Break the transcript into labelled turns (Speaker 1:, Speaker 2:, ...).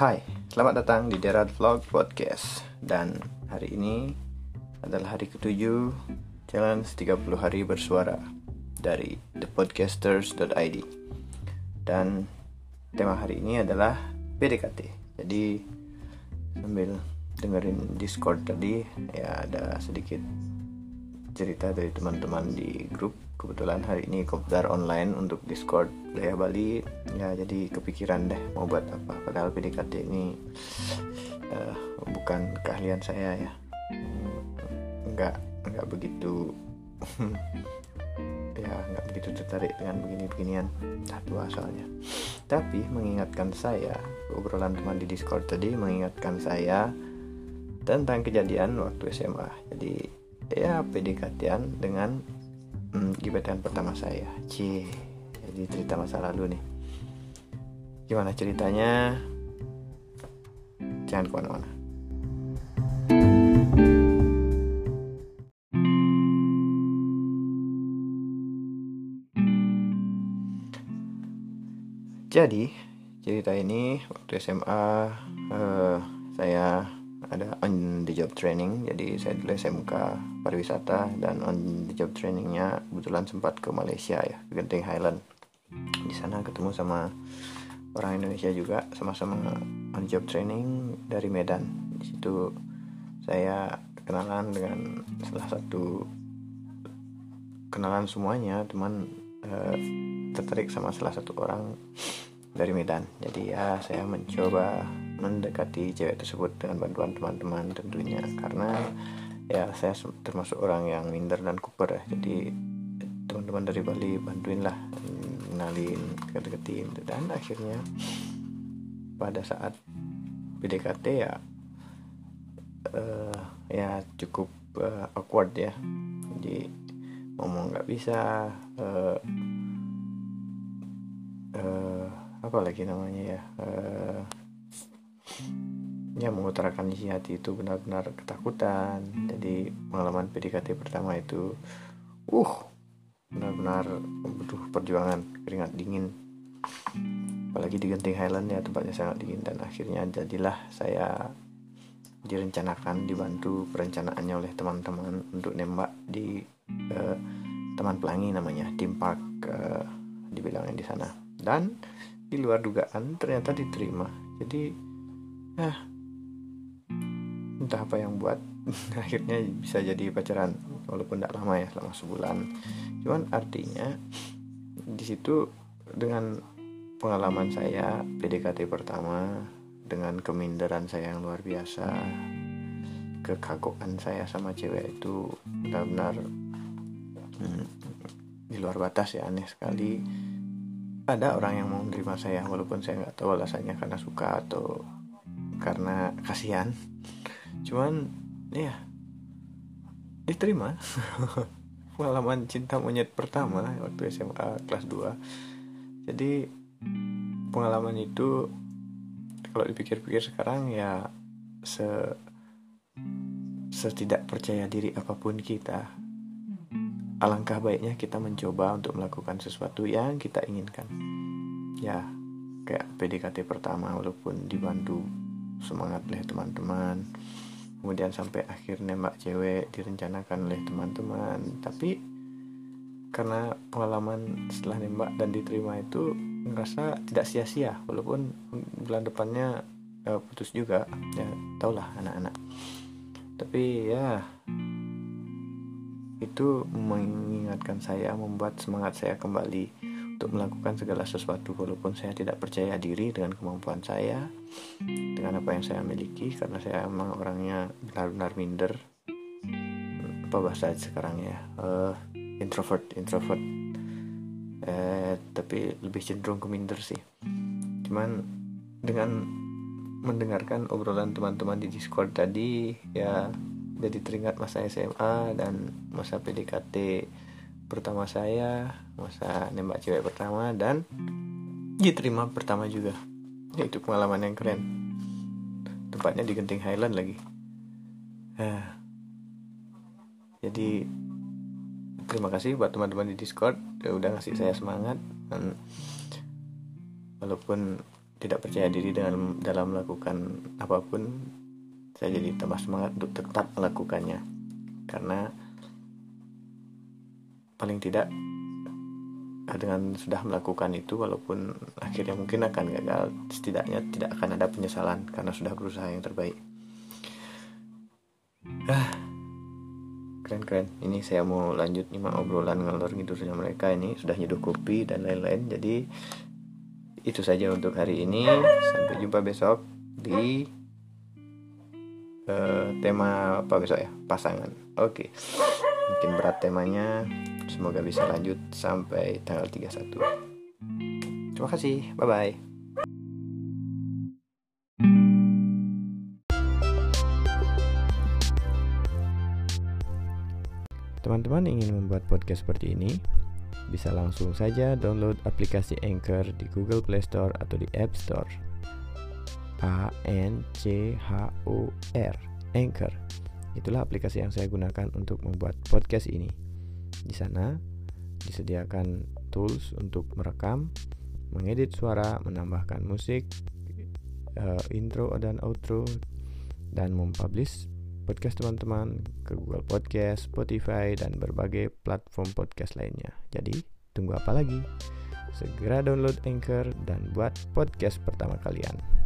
Speaker 1: Hai, selamat datang di Gerard Vlog Podcast. Dan hari ini adalah hari ketujuh Challenge 30 hari bersuara Dari thepodcasters.id Dan tema hari ini adalah PDKT Jadi sambil dengerin Discord tadi Ya ada sedikit cerita dari teman-teman di grup. Kebetulan hari ini kopdar online untuk Discord Daya Bali. Ya jadi kepikiran deh mau buat apa. Padahal PDKT ini uh, bukan keahlian saya ya. Nggak nggak begitu ya nggak begitu tertarik dengan begini-beginian. Satu soalnya. Tapi mengingatkan saya obrolan teman di Discord tadi mengingatkan saya tentang kejadian waktu SMA jadi ya PDKT dengan hmm, gebetan pertama saya. C jadi cerita masa lalu nih. Gimana ceritanya? Jangan ke mana-mana. Jadi cerita ini waktu SMA uh, saya ada on the job training. Jadi saya dulu SMK pariwisata dan on the job trainingnya kebetulan sempat ke Malaysia ya ke Genting Highland. Di sana ketemu sama orang Indonesia juga sama-sama on job training dari Medan. Di situ saya kenalan dengan salah satu kenalan semuanya teman eh, tertarik sama salah satu orang dari Medan. Jadi ya saya mencoba mendekati cewek tersebut dengan bantuan teman-teman tentunya. Karena ya saya termasuk orang yang minder dan kuper ya. Jadi teman-teman dari Bali bantuin lah kenalin deketin dan akhirnya pada saat PDKT ya uh, ya cukup uh, awkward ya. Jadi ngomong nggak bisa uh, uh, apa lagi namanya ya uh, ya mengutarakan isi hati itu benar-benar ketakutan. Jadi pengalaman PDKT pertama itu uh benar-benar butuh perjuangan keringat dingin. Apalagi di Genting Highland ya tempatnya sangat dingin. Dan akhirnya jadilah saya direncanakan dibantu perencanaannya oleh teman-teman untuk nembak di uh, teman pelangi namanya tim park uh, dibilangnya di sana. Dan di luar dugaan ternyata diterima. Jadi eh entah apa yang buat akhirnya bisa jadi pacaran walaupun tidak lama ya selama sebulan. Cuman artinya di situ dengan pengalaman saya PDKT pertama dengan keminderan saya yang luar biasa kekagukan saya sama cewek itu benar-benar hmm, di luar batas ya aneh sekali. Ada orang yang mau menerima saya walaupun saya nggak tahu alasannya karena suka atau karena kasihan. Cuman ya diterima. Pengalaman cinta monyet pertama waktu SMA kelas 2 jadi pengalaman itu kalau dipikir-pikir sekarang ya se setidak percaya diri apa pun kita alangkah baiknya kita mencoba untuk melakukan sesuatu yang kita inginkan. Ya kayak PDKT pertama walaupun dibantu semangat oleh teman-teman. Kemudian sampai akhir nembak cewek direncanakan oleh teman-teman. Tapi karena pengalaman setelah nembak dan diterima itu ngerasa tidak sia-sia. Walaupun bulan depannya uh, putus juga. Ya taulah anak-anak. Tapi ya itu mengingatkan saya membuat semangat saya kembali untuk melakukan segala sesuatu walaupun saya tidak percaya diri dengan kemampuan saya dengan apa yang saya miliki karena saya emang orangnya benar-benar minder. Apa bahasa sekarang ya? Uh, introvert introvert. Eh, tapi lebih cenderung ke minder sih. Cuman dengan mendengarkan obrolan teman-teman di Discord tadi ya jadi teringat masa SMA dan masa PDKT pertama saya masa nembak cewek pertama dan diterima pertama juga. Itu pengalaman yang keren. Tempatnya di Genting Highland lagi. Uh, jadi terima kasih buat teman-teman di Discord ya udah ngasih saya semangat dan walaupun tidak percaya diri dengan dalam melakukan apa pun saya jadi tambah semangat untuk tetap melakukannya. Karena paling tidak dengan sudah melakukan itu walaupun akhirnya mungkin akan gagal setidaknya tidak akan ada penyesalan karena sudah berusaha yang terbaik. Ah keren keren ini saya mau lanjut nyimak obrolan ngelor ngidurnya mereka. Ini sudah nyeduh kopi dan lain-lain. Jadi itu saja untuk hari ini. Sampai jumpa besok di uh, tema apa besok ya? Pasangan. Oke. okay. Mungkin berat temanya Semoga bisa lanjut sampai tanggal 31. Terima kasih. Bye bye. Teman-teman ingin membuat podcast seperti ini? Bisa langsung saja download aplikasi Anchor di Google Play Store atau di App Store. A N C H O R Anchor. Itulah aplikasi yang saya gunakan untuk membuat podcast ini. Di sana disediakan tools untuk merekam, mengedit suara, menambahkan musik, uh, intro dan outro, dan mempublish podcast teman-teman ke Google Podcast, Spotify, dan berbagai platform podcast lainnya. Jadi, tunggu apa lagi? Segera download Anchor dan buat podcast pertama kalian.